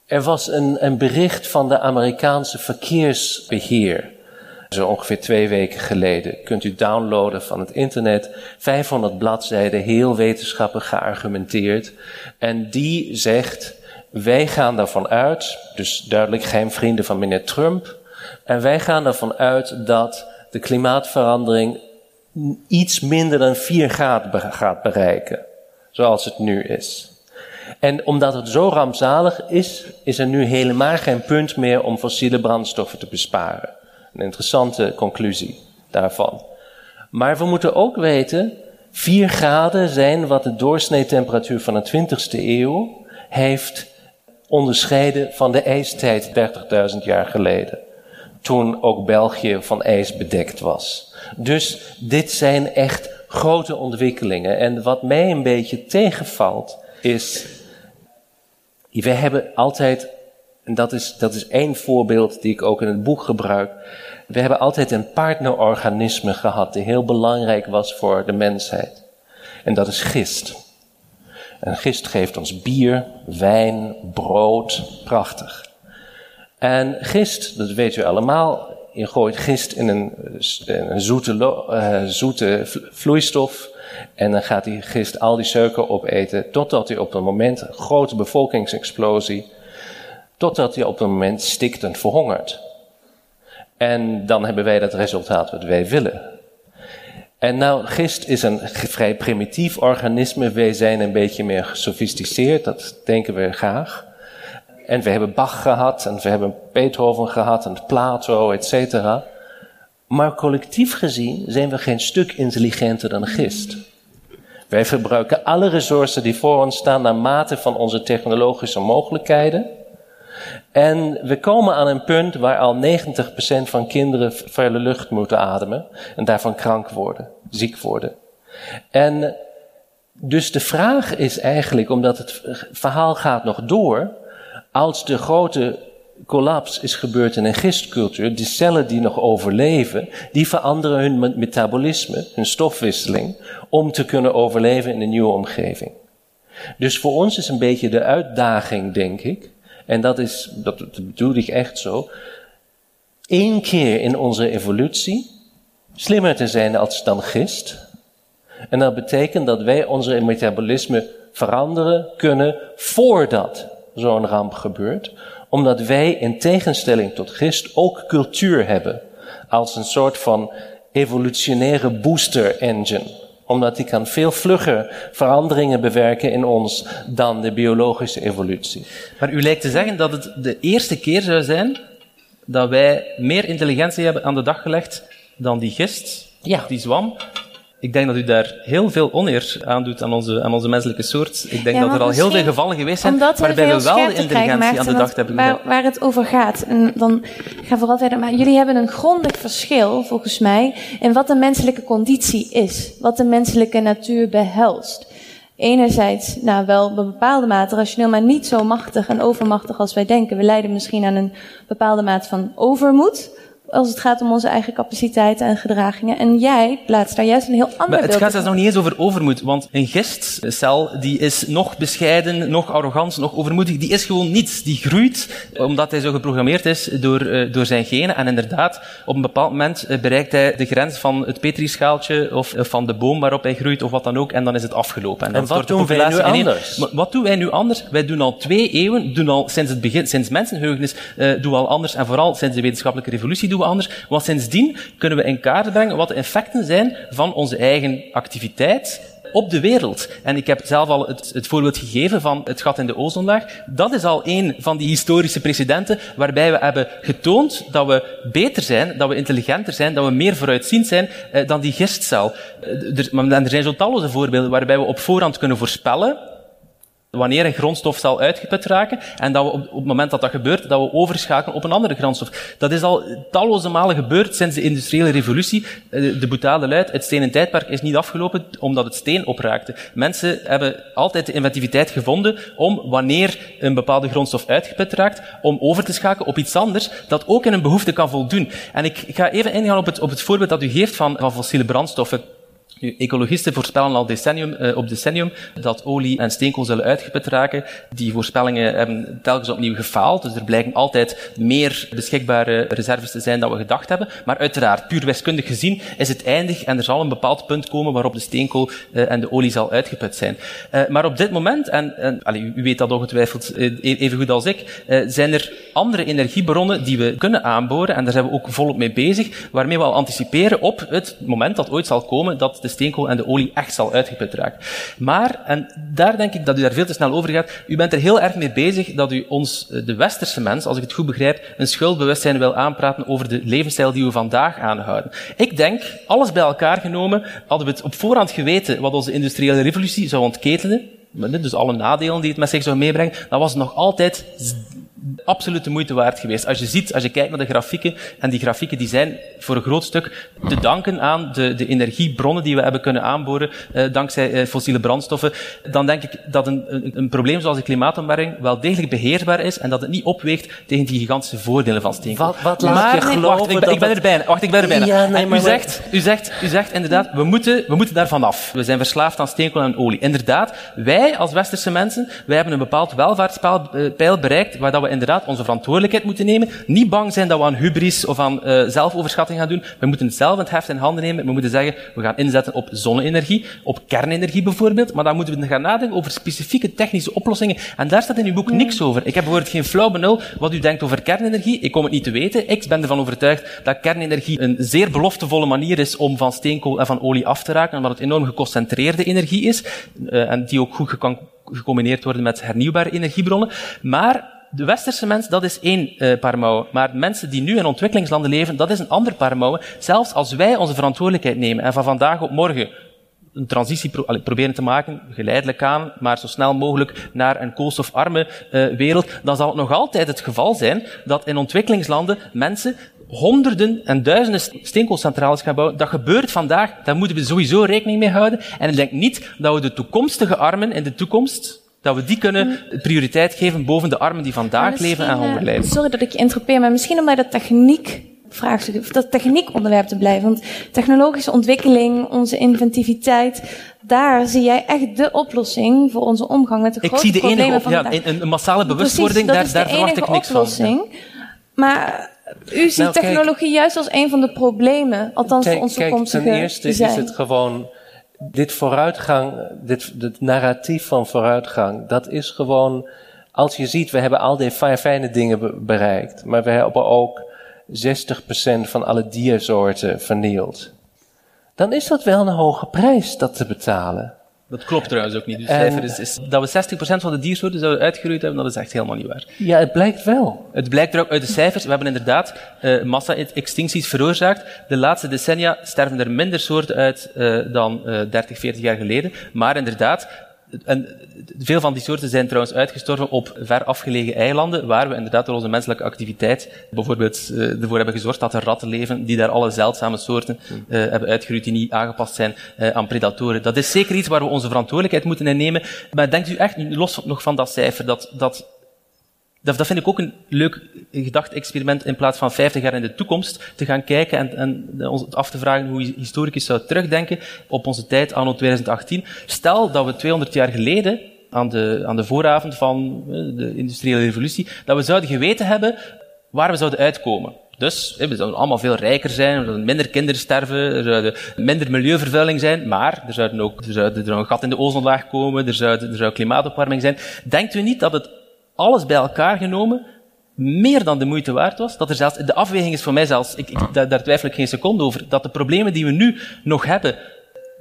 er was een, een bericht van de Amerikaanse verkeersbeheer. Zo ongeveer twee weken geleden. Kunt u downloaden van het internet. 500 bladzijden, heel wetenschappelijk geargumenteerd. En die zegt, wij gaan daarvan uit, dus duidelijk geen vrienden van meneer Trump, en wij gaan ervan uit dat de klimaatverandering iets minder dan 4 graden gaat bereiken, zoals het nu is. En omdat het zo rampzalig is, is er nu helemaal geen punt meer om fossiele brandstoffen te besparen. Een interessante conclusie daarvan. Maar we moeten ook weten, 4 graden zijn wat de doorsneetemperatuur van de 20ste eeuw heeft onderscheiden van de ijstijd 30.000 jaar geleden. Toen ook België van ijs bedekt was. Dus dit zijn echt grote ontwikkelingen. En wat mij een beetje tegenvalt, is. We hebben altijd, en dat is, dat is één voorbeeld die ik ook in het boek gebruik. We hebben altijd een partnerorganisme gehad die heel belangrijk was voor de mensheid. En dat is gist. En gist geeft ons bier, wijn, brood, prachtig. En gist, dat weet u allemaal, je gooit gist in een, een zoete, uh, zoete vloeistof. En dan gaat die gist al die suiker opeten. Totdat hij op een moment, grote bevolkingsexplosie. Totdat hij op een moment stikt en verhongert. En dan hebben wij dat resultaat wat wij willen. En nou, gist is een vrij primitief organisme. Wij zijn een beetje meer gesofisticeerd, dat denken we graag. En we hebben Bach gehad, en we hebben Beethoven gehad, en Plato, et cetera. Maar collectief gezien zijn we geen stuk intelligenter dan gist. Wij verbruiken alle resources die voor ons staan naar mate van onze technologische mogelijkheden. En we komen aan een punt waar al 90% van kinderen vuile lucht moeten ademen en daarvan krank worden, ziek worden. En dus de vraag is eigenlijk, omdat het verhaal gaat nog door, als de grote collaps is gebeurd in een gistcultuur, die cellen die nog overleven, die veranderen hun metabolisme, hun stofwisseling, om te kunnen overleven in een nieuwe omgeving. Dus voor ons is een beetje de uitdaging, denk ik, en dat, is, dat, bedoel ik echt zo, één keer in onze evolutie slimmer te zijn als dan gist. En dat betekent dat wij onze metabolisme veranderen kunnen voordat zo'n ramp gebeurt. Omdat wij in tegenstelling tot gist ook cultuur hebben. Als een soort van evolutionaire booster engine omdat die kan veel vlugger veranderingen bewerken in ons dan de biologische evolutie. Maar u lijkt te zeggen dat het de eerste keer zou zijn dat wij meer intelligentie hebben aan de dag gelegd dan die gist, ja. die zwam, ik denk dat u daar heel veel oneer aan doet aan onze, aan onze menselijke soort. Ik denk dat er al heel veel gevallen geweest zijn waarbij we wel de intelligentie aan de dag hebben waar, waar het over gaat. En dan ga vooral verder. Maar jullie hebben een grondig verschil, volgens mij, in wat de menselijke conditie is. Wat de menselijke natuur behelst. Enerzijds, nou wel op een bepaalde mate rationeel, maar niet zo machtig en overmachtig als wij denken. We lijden misschien aan een bepaalde mate van overmoed als het gaat om onze eigen capaciteiten en gedragingen. En jij plaatst daar juist een heel ander maar Het gaat zelfs nog niet eens over overmoed, want een gistcel die is nog bescheiden, nog arrogant, nog overmoedig. Die is gewoon niets. Die groeit omdat hij zo geprogrammeerd is door, uh, door zijn genen. En inderdaad, op een bepaald moment uh, bereikt hij de grens van het petrischaaltje of van de boom waarop hij groeit of wat dan ook. En dan is het afgelopen. En, wat doen wij nu anders? Maar wat doen wij nu anders? Wij doen al twee eeuwen, doen al sinds het begin, sinds mensenheugenis, doen we al anders. En vooral sinds de wetenschappelijke revolutie doen anders. Want sindsdien kunnen we in kaart brengen wat de effecten zijn van onze eigen activiteit op de wereld. En ik heb zelf al het, het, voorbeeld gegeven van het gat in de ozonlaag. Dat is al een van die historische precedenten waarbij we hebben getoond dat we beter zijn, dat we intelligenter zijn, dat we meer vooruitziend zijn eh, dan die gistcel. Eh, er, er zijn zo talloze voorbeelden waarbij we op voorhand kunnen voorspellen wanneer een grondstof zal uitgeput raken en dat we op, het moment dat dat gebeurt, dat we overschakelen op een andere grondstof. Dat is al talloze malen gebeurd sinds de industriële revolutie. Eh, de boetade luidt, het stenen tijdperk is niet afgelopen omdat het steen opraakte. Mensen hebben altijd de inventiviteit gevonden om, wanneer een bepaalde grondstof uitgeput raakt, om over te schakelen op iets anders dat ook in een behoefte kan voldoen. En ik ga even ingaan op het, op het voorbeeld dat u geeft van, van fossiele brandstoffen. Ecologisten voorspellen al decennium, uh, op decennium dat olie en steenkool zullen uitgeput raken. Die voorspellingen hebben telkens opnieuw gefaald, dus er blijken altijd meer beschikbare reserves te zijn dan we gedacht hebben. Maar uiteraard, puur wiskundig gezien, is het eindig en er zal een bepaald punt komen waarop de steenkool uh, en de olie zal uitgeput zijn. Uh, maar op dit moment, en, en allez, u weet dat ongetwijfeld even goed als ik, zijn er andere energiebronnen die we kunnen aanboren, en daar zijn we ook volop mee bezig, waarmee we al anticiperen op het moment dat ooit zal komen dat de steenkool en de olie echt zal uitgeput raken. Maar, en daar denk ik dat u daar veel te snel over gaat, u bent er heel erg mee bezig dat u ons, eh, de westerse mens, als ik het goed begrijp, een schuldbewustzijn wil aanpraten over de levensstijl die we vandaag aanhouden. Ik denk, alles bij elkaar genomen, hadden we het op voorhand geweten wat onze industriële revolutie zou ontketenen, dus alle nadelen die het met zich zou meebrengen, dan was het nog altijd absoluut de moeite waard geweest. Als je ziet, als je kijkt naar de grafieken, en die grafieken die zijn voor een groot stuk te danken aan de, de energiebronnen die we hebben kunnen aanboren eh, dankzij eh, fossiele brandstoffen, dan denk ik dat een, een, een, probleem zoals de klimaatopwarming wel degelijk beheersbaar is en dat het niet opweegt tegen die gigantische voordelen van steenkool. Wat, wat laat maar, je geloven wacht, ik, ben, ik ben er bijna. Wacht, ik ben er bijna. Ja, nee, u, zegt, u, zegt, u zegt inderdaad, we moeten, we moeten daar vanaf. We zijn verslaafd aan steenkool en olie. Inderdaad, wij als westerse mensen, wij hebben een bepaald welvaartspeil bereikt waar dat we inderdaad onze verantwoordelijkheid moeten nemen. Niet bang zijn dat we aan hubris of aan uh, zelfoverschatting gaan doen. We moeten zelf het heft in handen nemen. We moeten zeggen, we gaan inzetten op zonne-energie, op kernenergie bijvoorbeeld. Maar dan moeten we gaan nadenken over specifieke technische oplossingen. En daar staat in uw boek niks over. Ik heb bijvoorbeeld geen flauw benul wat u denkt over kernenergie. Ik kom het niet te weten. Ik ben ervan overtuigd dat kernenergie een zeer beloftevolle manier is om van steenkool en van olie af te raken, omdat het enorm geconcentreerde energie is. Uh, en die ook goed gecombineerd worden met hernieuwbare energiebronnen. Maar de westerse mens, dat is één uh, paar mouwen. Maar mensen die nu in ontwikkelingslanden leven, dat is een ander paar mouwen. Zelfs als wij onze verantwoordelijkheid nemen en van vandaag op morgen een transitie proberen te maken, geleidelijk aan, maar zo snel mogelijk naar een koolstofarme uh, wereld, dan zal het nog altijd het geval zijn dat in ontwikkelingslanden mensen honderden en duizenden steenkoolcentrales gaan bouwen. Dat gebeurt vandaag, daar moeten we sowieso rekening mee houden. En ik denk niet dat we de toekomstige armen in de toekomst dat we die kunnen prioriteit geven boven de armen die vandaag leven en honger lijden. Sorry dat ik je interrupeer, maar misschien omdat dat techniek vraagstuk, of dat techniek onderwerp te blijven. Want technologische ontwikkeling, onze inventiviteit, daar zie jij echt de oplossing voor onze omgang met de grote ik zie de problemen enige, van ja, een, een massale bewustwording, daar, daar verwacht ik niks oplossing. van. Maar u ziet nou, technologie juist als een van de problemen, althans voor onze toekomstige Ten eerste is het gewoon dit vooruitgang, dit, dit narratief van vooruitgang, dat is gewoon, als je ziet, we hebben al die fijne dingen bereikt, maar we hebben ook 60% van alle diersoorten vernield. Dan is dat wel een hoge prijs dat te betalen. Dat klopt trouwens ook niet. Dus cijfer is, is, dat we 60% van de diersoorten zouden uitgeroeid hebben, dat is echt helemaal niet waar. Ja, het blijkt wel. Het blijkt er ook uit de cijfers. We hebben inderdaad uh, massa-extincties veroorzaakt. De laatste decennia sterven er minder soorten uit uh, dan uh, 30, 40 jaar geleden. Maar inderdaad, en veel van die soorten zijn trouwens uitgestorven op ver afgelegen eilanden, waar we inderdaad door onze menselijke activiteit bijvoorbeeld uh, ervoor hebben gezorgd dat er ratten leven die daar alle zeldzame soorten uh, hebben uitgeroeid die niet aangepast zijn uh, aan predatoren. Dat is zeker iets waar we onze verantwoordelijkheid moeten innemen. Maar denkt u echt, los nog van dat cijfer, dat, dat dat, dat vind ik ook een leuk gedachte-experiment in plaats van 50 jaar in de toekomst te gaan kijken en, en ons af te vragen hoe historicus zou terugdenken op onze tijd anno 2018. Stel dat we 200 jaar geleden aan de, aan de vooravond van eh, de industriële revolutie, dat we zouden geweten hebben waar we zouden uitkomen. Dus we zouden allemaal veel rijker zijn, er zouden minder kinderen sterven, er zouden minder milieuvervuiling zijn, maar er zouden ook zou, er een gat in de ozonlaag komen, er zou, er zou klimaatopwarming zijn. Denkt u niet dat het alles bij elkaar genomen meer dan de moeite waard was. Dat er zelfs, de afweging is voor mij zelfs, ik, ik, daar, daar twijfel ik geen seconde over, dat de problemen die we nu nog hebben,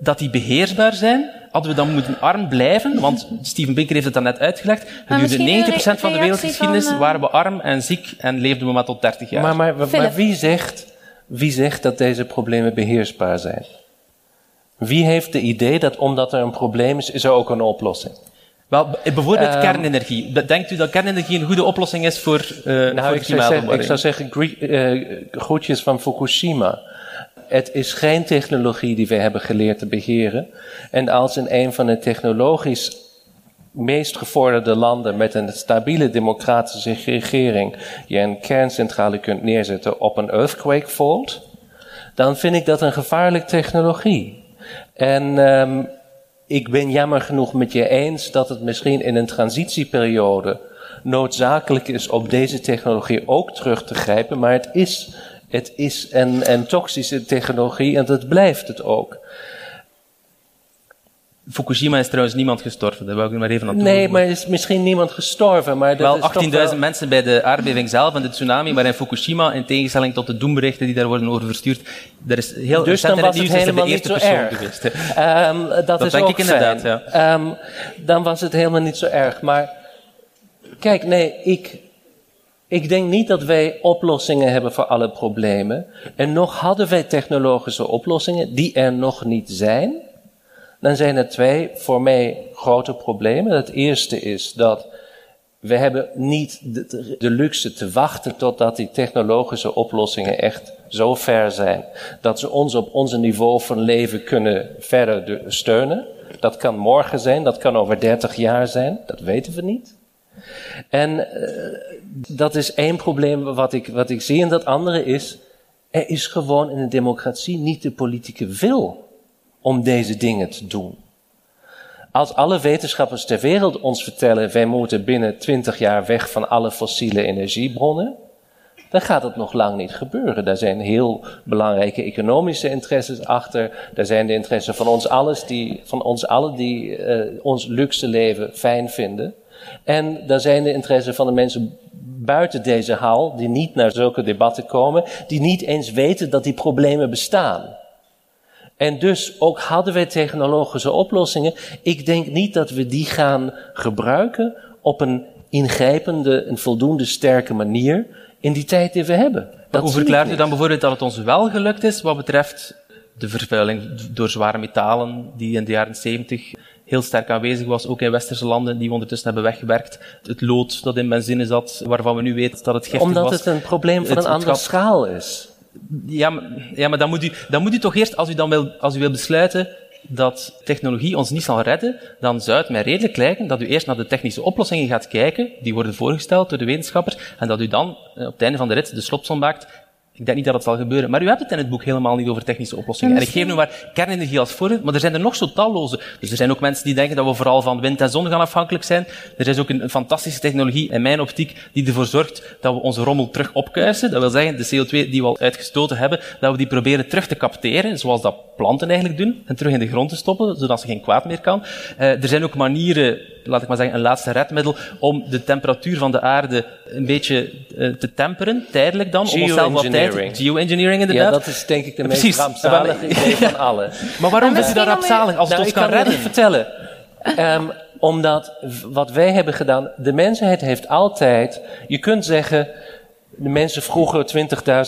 dat die beheersbaar zijn, hadden we dan moeten arm blijven, want Steven Pinker heeft het dan net uitgelegd. Gedurende 90% van de wereldgeschiedenis van, uh... waren we arm en ziek en leefden we maar tot 30 jaar. Maar, maar, maar wie, zegt, wie zegt dat deze problemen beheersbaar zijn? Wie heeft de idee dat omdat er een probleem is, is er ook een oplossing? Wel, bijvoorbeeld um, kernenergie. Denkt u dat kernenergie een goede oplossing is voor, uh, nou, voor ik zou, zeggen, ik zou zeggen, uh, groetjes van Fukushima. Het is geen technologie die we hebben geleerd te beheren. En als in een van de technologisch meest gevorderde landen met een stabiele democratische regering je een kerncentrale kunt neerzetten op een earthquake fault, dan vind ik dat een gevaarlijke technologie. En um, ik ben jammer genoeg met je eens dat het misschien in een transitieperiode noodzakelijk is om deze technologie ook terug te grijpen, maar het is, het is een, een toxische technologie en dat blijft het ook. Fukushima is trouwens niemand gestorven. Daar wou ik maar even aan Nee, maar er is misschien niemand gestorven. Maar wel 18.000 mensen bij de aardbeving zelf en de tsunami, maar in Fukushima, in tegenstelling tot de doemberichten die daar worden over verstuurd, er is heel dus dan was het helemaal niet zo erg. Geweest, um, dat, dat, is denk ook ik inderdaad, ja. Um, dan was het helemaal niet zo erg. Maar kijk, nee, ik, ik denk niet dat wij oplossingen hebben voor alle problemen. En nog hadden wij technologische oplossingen die er nog niet zijn. Dan zijn er twee voor mij grote problemen. Het eerste is dat we hebben niet de, luxe te wachten totdat die technologische oplossingen echt zo ver zijn dat ze ons op onze niveau van leven kunnen verder steunen. Dat kan morgen zijn, dat kan over 30 jaar zijn, dat weten we niet. En uh, dat is één probleem wat ik, wat ik zie. En dat andere is, er is gewoon in een democratie niet de politieke wil om deze dingen te doen. Als alle wetenschappers ter wereld ons vertellen, wij moeten binnen twintig jaar weg van alle fossiele energiebronnen, dan gaat het nog lang niet gebeuren. Daar zijn heel belangrijke economische interesses achter. Daar zijn de interessen van ons, alles die, van ons allen die uh, ons luxe leven fijn vinden. En daar zijn de interessen van de mensen buiten deze haal, die niet naar zulke debatten komen, die niet eens weten dat die problemen bestaan. En dus ook hadden wij technologische oplossingen. Ik denk niet dat we die gaan gebruiken op een ingrijpende, een voldoende sterke manier in die tijd die we hebben. Dat hoe verklaart u dan bijvoorbeeld dat het ons wel gelukt is wat betreft de vervuiling door zware metalen die in de jaren 70 heel sterk aanwezig was, ook in westerse landen die we ondertussen hebben weggewerkt. Het lood dat in benzine zat, waarvan we nu weten dat het giftig Omdat was. Omdat het een probleem van een andere schaal is. Ja, maar, ja, maar dan moet, u, dan moet u toch eerst, als u dan wil, als u wil besluiten dat technologie ons niet zal redden, dan zou het mij redelijk lijken dat u eerst naar de technische oplossingen gaat kijken, die worden voorgesteld door de wetenschappers, en dat u dan eh, op het einde van de rit de slopsom maakt ik denk niet dat het zal gebeuren. Maar u hebt het in het boek helemaal niet over technische oplossingen. En ik geef nu maar kernenergie als voorbeeld, maar er zijn er nog zo talloze. Dus er zijn ook mensen die denken dat we vooral van wind en zon gaan afhankelijk zijn. Er is ook een, fantastische technologie in mijn optiek die ervoor zorgt dat we onze rommel terug opkuisen. Dat wil zeggen, de CO2 die we al uitgestoten hebben, dat we die proberen terug te capteren, zoals dat planten eigenlijk doen, en terug in de grond te stoppen, zodat ze geen kwaad meer kan. Uh, er zijn ook manieren laat ik maar zeggen, een laatste redmiddel om de temperatuur van de aarde een beetje uh, te temperen, tijdelijk dan, om onszelf wat tijd... Geoengineering, inderdaad. Ja, dat is denk ik de meest Precies. rampzalige idee <laughs> van alle. Maar waarom is u dat rampzalig, als nou, het ons kan redden? Vertellen. Um, omdat wat wij hebben gedaan, de mensheid heeft altijd, je kunt zeggen, de mensen vroeger,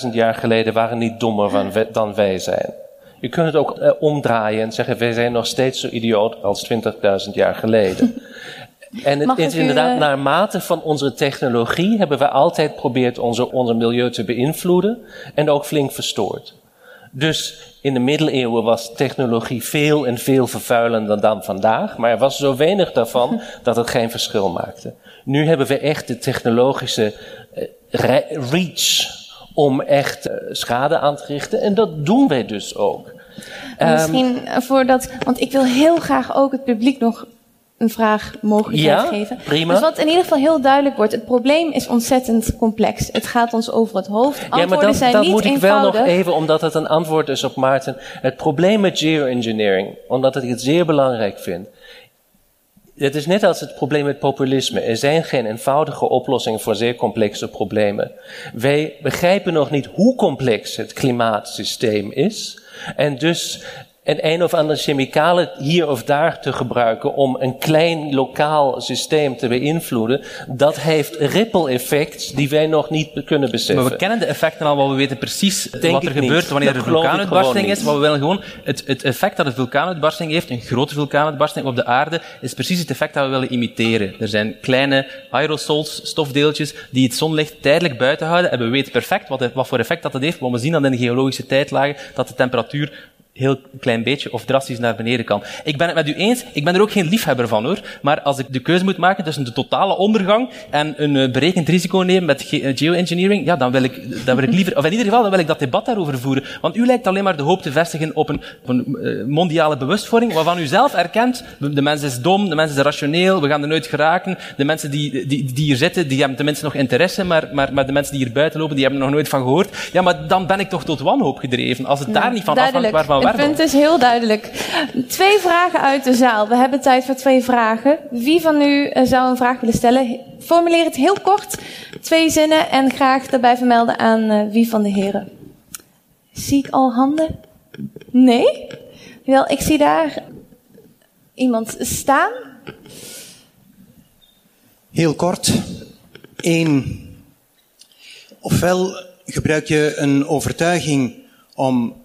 20.000 jaar geleden, waren niet dommer dan wij zijn. Je kunt het ook uh, omdraaien en zeggen, wij zijn nog steeds zo idioot als 20.000 jaar geleden. <laughs> En het is inderdaad, uh... naarmate van onze technologie hebben we altijd geprobeerd onze, onze milieu te beïnvloeden en ook flink verstoord. Dus in de middeleeuwen was technologie veel en veel vervuilender dan vandaag, maar er was zo weinig daarvan <laughs> dat het geen verschil maakte. Nu hebben we echt de technologische uh, reach om echt uh, schade aan te richten. En dat doen wij dus ook. Um, misschien voordat, want ik wil heel graag ook het publiek nog een vraag mogelijkheid ja, geven. Prima. Dus wat in ieder geval heel duidelijk wordt, het probleem is ontzettend complex. Het gaat ons over het hoofd. Antwoorden ja, maar dat, zijn dat niet moet ik wel nog even, omdat het een antwoord is op Maarten. Het probleem met geoengineering, omdat ik het zeer belangrijk vind, het is net als het probleem met populisme. Er zijn geen eenvoudige oplossingen voor zeer complexe problemen. Wij begrijpen nog niet hoe complex het klimaatsysteem is. En dus en een of andere chemicalen hier of daar te gebruiken om een klein lokaal systeem te beïnvloeden, dat heeft ripple effects die wij nog niet kunnen beseffen. Maar we kennen de effecten al, want we weten precies wat er gebeurt wanneer er een vulkaanuitbarsting is. Maar we willen gewoon het, het effect dat een vulkaanuitbarsting heeft, een grote vulkaanuitbarsting op de aarde, is precies het effect dat we willen imiteren. Er zijn kleine aerosols, stofdeeltjes, die het zonlicht tijdelijk buiten houden en we weten perfect wat, wat voor effect dat het heeft, want we zien dan in de geologische tijdlagen dat de temperatuur heel klein beetje of drastisch naar beneden kan. Ik ben het met u eens, ik ben er ook geen liefhebber van hoor, maar als ik de keuze moet maken tussen de totale ondergang en een uh, berekend risico nemen met eh, geoengineering, ja, dan wil, ik, dan wil ik liever, of in ieder geval, dan wil ik dat debat daarover voeren. Want u lijkt alleen maar de hoop te vestigen op een, op een uh, mondiale bewustwording, waarvan u zelf erkent, de mens is dom, de mens is rationeel, we gaan er nooit geraken, de mensen die, die, die hier zitten, die hebben tenminste nog interesse, maar, maar, maar de mensen die hier buiten lopen, die hebben er nog nooit van gehoord. Ja, maar dan ben ik toch tot wanhoop gedreven. Als het daar niet van afhangt waarvan Het punt is heel duidelijk. Twee vragen uit de zaal. We hebben tijd voor twee vragen. Wie van u eh, zou een vraag willen stellen? Formuleer het heel kort, twee zinnen en graag daarbij vermelden aan uh, wie van de heren. Zie ik al handen? Nee? Wel, ik zie daar iemand staan. Heel kort. Eén. Ofwel gebruik je een overtuiging om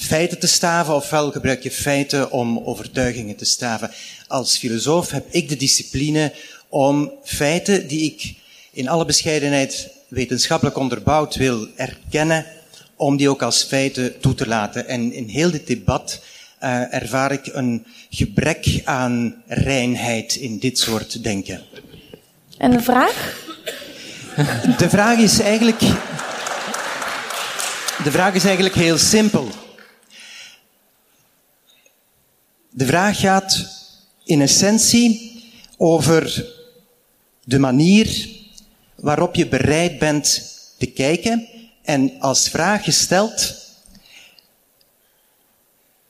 feiten te staven, ofwel gebruik je feiten om overtuigingen te staven. Als filosoof heb ik de discipline om feiten die ik in alle bescheidenheid wetenschappelijk onderbouwd wil erkennen, om die ook als feiten toe te laten. En in heel dit debat uh, ervaar ik een gebrek aan reinheid in dit soort denken. En de vraag? De vraag is eigenlijk. De vraag is eigenlijk heel simpel. De vraag gaat in essentie over de manier waarop je bereid bent te kijken en als vraag gesteld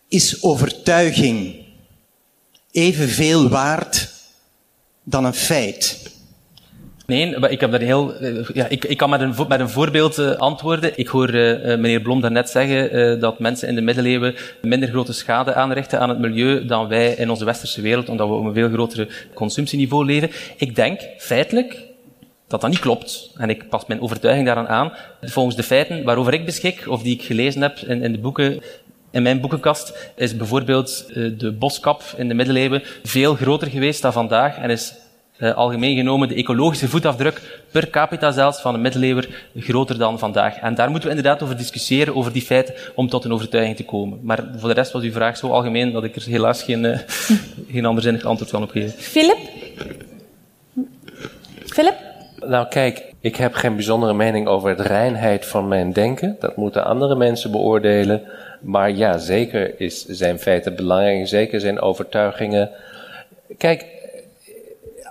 is overtuiging evenveel waard dan een feit? Nee, ik heb daar heel, eh, ja, ik, ik kan met een, met een voorbeeld uh, antwoorden. Ik hoor uh, meneer Blom daarnet zeggen dat mensen in de middeleeuwen minder grote schade aanrichten aan het milieu dan wij in onze westerse wereld, omdat we op een veel grotere consumptieniveau leven. Ik denk feitelijk dat dat niet klopt. En ik pas mijn overtuiging daaraan aan. Volgens de feiten waarover ik beschik, of die ik gelezen heb in, in de boeken in mijn boekenkast is bijvoorbeeld de boskap in de middeleeuwen veel groter geweest dan vandaag en is uh, algemeen genomen de ecologische voetafdruk per capita zelfs van een middeleeuwer groter dan vandaag. En daar moeten we inderdaad over discussiëren, over die feiten, om tot een overtuiging te komen. Maar voor de rest was uw vraag zo algemeen dat ik er helaas geen, uh, <laughs> geen anderzinnig antwoord kan op geven. Philip? Philip? Nou kijk, ik heb geen bijzondere mening over de reinheid van mijn denken. Dat moeten andere mensen beoordelen. Maar ja, zeker is, zijn feiten belangrijk, zeker zijn overtuigingen. Kijk,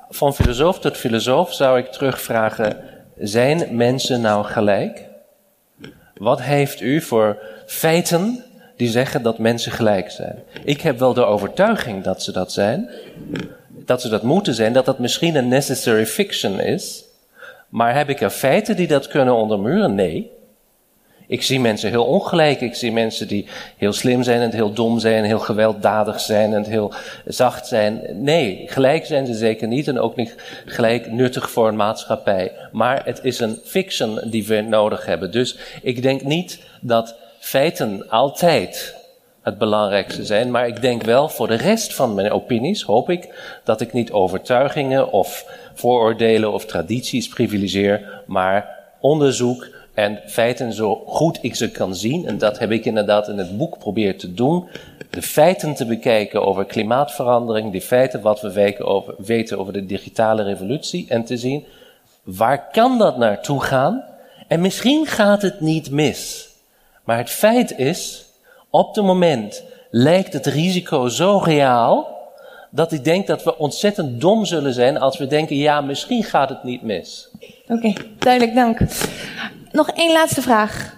van filosoof tot filosoof zou ik terugvragen: zijn mensen nou gelijk? Wat heeft u voor feiten die zeggen dat mensen gelijk zijn? Ik heb wel de overtuiging dat ze dat zijn, dat ze dat moeten zijn, dat dat misschien een necessary fiction is. Maar heb ik er feiten die dat kunnen ondermuren? Nee. Ik zie mensen heel ongelijk. Ik zie mensen die heel slim zijn en heel dom zijn, heel gewelddadig zijn en heel zacht zijn. Nee, gelijk zijn ze zeker niet en ook niet gelijk nuttig voor een maatschappij. Maar het is een fiction die we nodig hebben. Dus ik denk niet dat feiten altijd het belangrijkste zijn. Maar ik denk wel voor de rest van mijn opinies, hoop ik, dat ik niet overtuigingen of vooroordelen of tradities privilegeer, maar onderzoek en feiten zo goed ik ze kan zien, en dat heb ik inderdaad in het boek geprobeerd te doen, de feiten te bekijken over klimaatverandering, de feiten wat we weten over, weten over de digitale revolutie, en te zien waar kan dat naartoe gaan? En misschien gaat het niet mis. Maar het feit is, op het moment lijkt het risico zo reaal, dat ik denk dat we ontzettend dom zullen zijn als we denken, ja, misschien gaat het niet mis. Oké, duidelijk, dank. Nog één laatste vraag.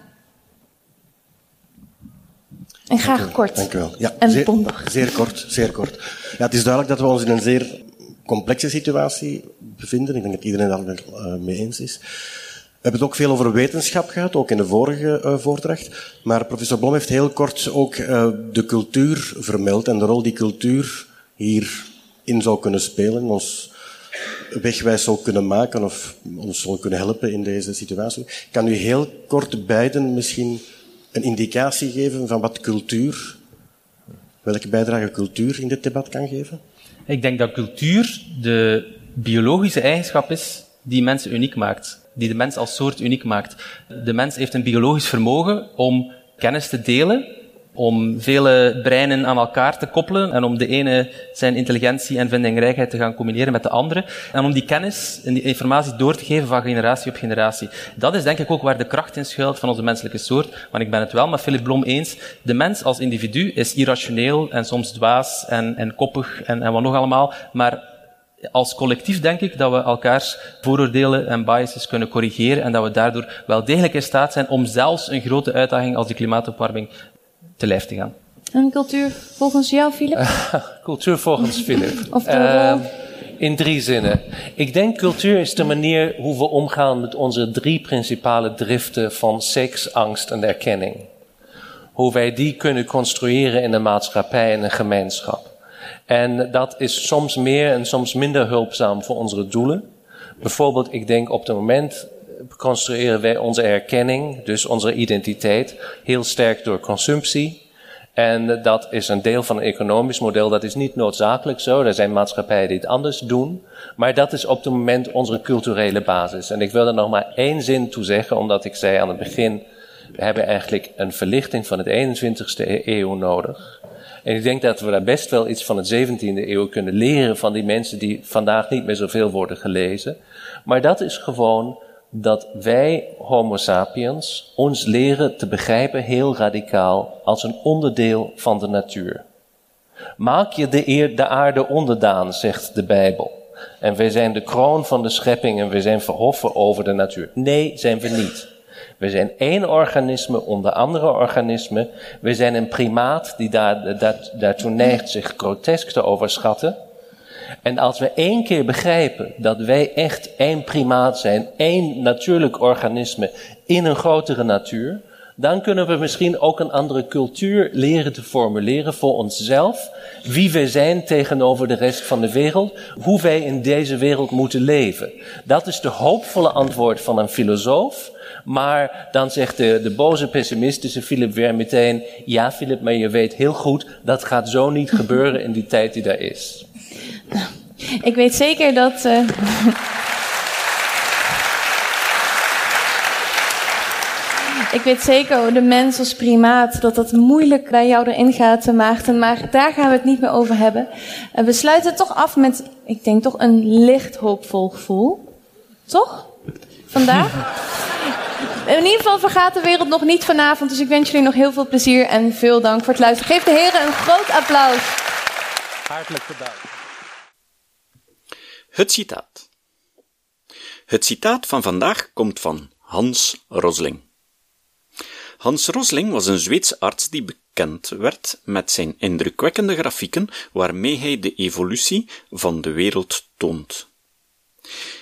En graag kort. Dank u wel. Ja, en zeer, bondig. Zeer kort, zeer kort. Ja, het is duidelijk dat we ons in een zeer complexe situatie bevinden. Ik denk dat iedereen daar uh, mee eens is. We hebben het ook veel over wetenschap gehad, ook in de vorige uh, voordracht. Maar professor Blom heeft heel kort ook uh, de cultuur vermeld en de rol die cultuur hierin zou kunnen spelen, ons wegwijs zou kunnen maken of ons zou kunnen helpen in deze situatie. Kan u heel kort beiden misschien een indicatie geven van wat cultuur, welke bijdrage cultuur in dit debat kan geven? Ik denk dat cultuur de biologische eigenschap is die mensen uniek maakt. Die de mens als soort uniek maakt. De mens heeft een biologisch vermogen om kennis te delen om vele breinen aan elkaar te koppelen en om de ene zijn intelligentie en vindingrijkheid te gaan combineren met de andere en om die kennis en die informatie door te geven van generatie op generatie. Dat is denk ik ook waar de kracht in schuilt van onze menselijke soort, want ik ben het wel met Philip Blom eens, de mens als individu is irrationeel en soms dwaas en, en koppig en, en wat nog allemaal, maar als collectief denk ik dat we elkaars vooroordelen en biases kunnen corrigeren en dat we daardoor wel degelijk in staat zijn om zelfs een grote uitdaging als de klimaatopwarming te lijf te gaan. En cultuur volgens jou, Philip? <laughs> cultuur volgens Philip. <laughs> Of de Eh, rol? in drie zinnen. Ik denk cultuur is de manier hoe we omgaan met onze drie principale driften van seks, angst en erkenning. Hoe wij die kunnen construeren in een maatschappij en een gemeenschap. En dat is soms meer en soms minder hulpzaam voor onze doelen. Bijvoorbeeld, ik denk op het moment construeren wij onze erkenning, dus onze identiteit, heel sterk door consumptie. En dat is een deel van een economisch model. Dat is niet noodzakelijk zo. Er zijn maatschappijen die het anders doen. Maar dat is op het moment onze culturele basis. En ik wil er nog maar één zin toe zeggen, omdat ik zei aan het begin, we hebben eigenlijk een verlichting van het 21ste eeuw nodig. En ik denk dat we daar best wel iets van het 17e eeuw kunnen leren van die mensen die vandaag niet meer zoveel worden gelezen. Maar dat is gewoon dat wij, Homo sapiens, ons leren te begrijpen heel radicaal als een onderdeel van de natuur. Maak je de, eer, de aarde onderdaan, zegt de Bijbel. En wij zijn de kroon van de schepping en we zijn verhoffen over de natuur. Nee, zijn we niet. We zijn één organisme onder andere organismen. We zijn een primaat die daar, dat, daartoe neigt zich grotesk te overschatten. En als we één keer begrijpen dat wij echt één primaat zijn, één natuurlijk organisme in een grotere natuur, dan kunnen we misschien ook een andere cultuur leren te formuleren voor onszelf, wie wij zijn tegenover de rest van de wereld, hoe wij in deze wereld moeten leven. Dat is de hoopvolle antwoord van een filosoof. Maar dan zegt de, de boze pessimistische Philip weer meteen, ja Philip, maar je weet heel goed, dat gaat zo niet gebeuren in die tijd die daar is. <laughs> Ik weet zeker dat. eh, <laughs> Ik weet zeker, oh, de mens als primaat, dat dat moeilijk bij jou erin gaat, te Maarten. Maar daar gaan we het niet meer over hebben. En we sluiten toch af met, ik denk toch een licht hoopvol gevoel. Toch? Vandaag? <laughs> In ieder geval vergaat de wereld nog niet vanavond. Dus ik wens jullie nog heel veel plezier en veel dank voor het luisteren. Geef de heren een groot applaus. Hartelijk bedankt. Het citaat. Het citaat van vandaag komt van Hans Rosling. Hans Rosling was een Zweedse arts die bekend werd met zijn indrukwekkende grafieken waarmee hij de evolutie van de wereld toont.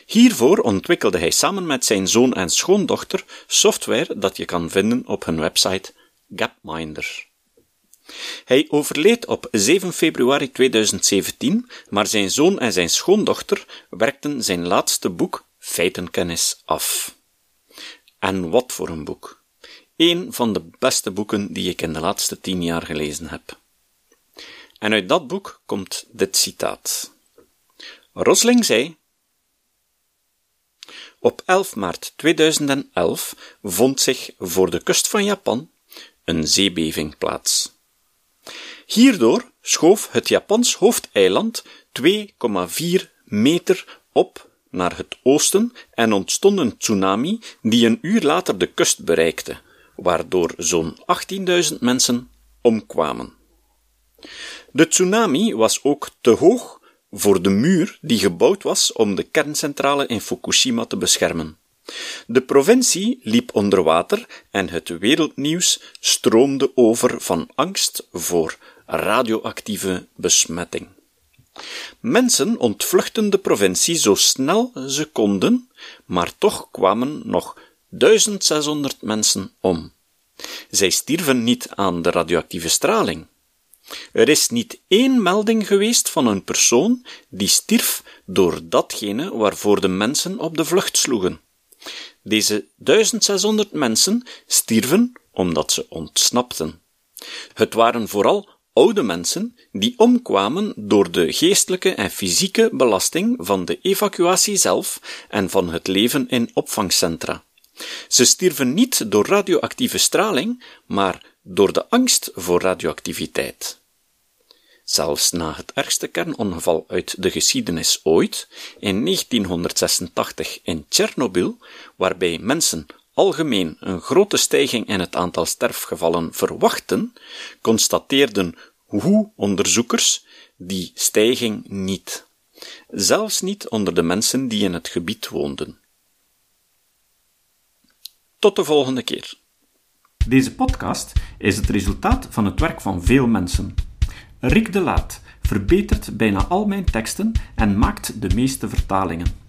Hiervoor ontwikkelde hij samen met zijn zoon en schoondochter software dat je kan vinden op hun website Gapminder. Hij overleed op 7 februari 2017, maar zijn zoon en zijn schoondochter werkten zijn laatste boek Feitenkennis af. En wat voor een boek! Een van de beste boeken die ik in de laatste tien jaar gelezen heb. En uit dat boek komt dit citaat. Rosling zei: Op 11 maart 2011 vond zich voor de kust van Japan een zeebeving plaats. Hierdoor schoof het Japans hoofdeiland 2,4 meter op naar het oosten en ontstond een tsunami die een uur later de kust bereikte, waardoor zo'n 18.000 mensen omkwamen. De tsunami was ook te hoog voor de muur die gebouwd was om de kerncentrale in Fukushima te beschermen. De provincie liep onder water en het wereldnieuws stroomde over van angst voor radioactieve besmetting. Mensen ontvluchtten de provincie zo snel ze konden, maar toch kwamen nog 1600 mensen om. Zij stierven niet aan de radioactieve straling. Er is niet één melding geweest van een persoon die stierf door datgene waarvoor de mensen op de vlucht sloegen. Deze 1600 mensen stierven omdat ze ontsnapten. Het waren vooral oude mensen die omkwamen door de geestelijke en fysieke belasting van de evacuatie zelf en van het leven in opvangcentra. Ze stierven niet door radioactieve straling, maar door de angst voor radioactiviteit. Zelfs na het ergste kernongeval uit de geschiedenis ooit, in 1986 in Tsjernobyl, waarbij mensen algemeen een grote stijging in het aantal sterfgevallen verwachten, constateerden hoe onderzoekers die stijging niet. Zelfs niet onder de mensen die in het gebied woonden. Tot de volgende keer. Deze podcast is het resultaat van het werk van veel mensen. Rick de Laat verbetert bijna al mijn teksten en maakt de meeste vertalingen.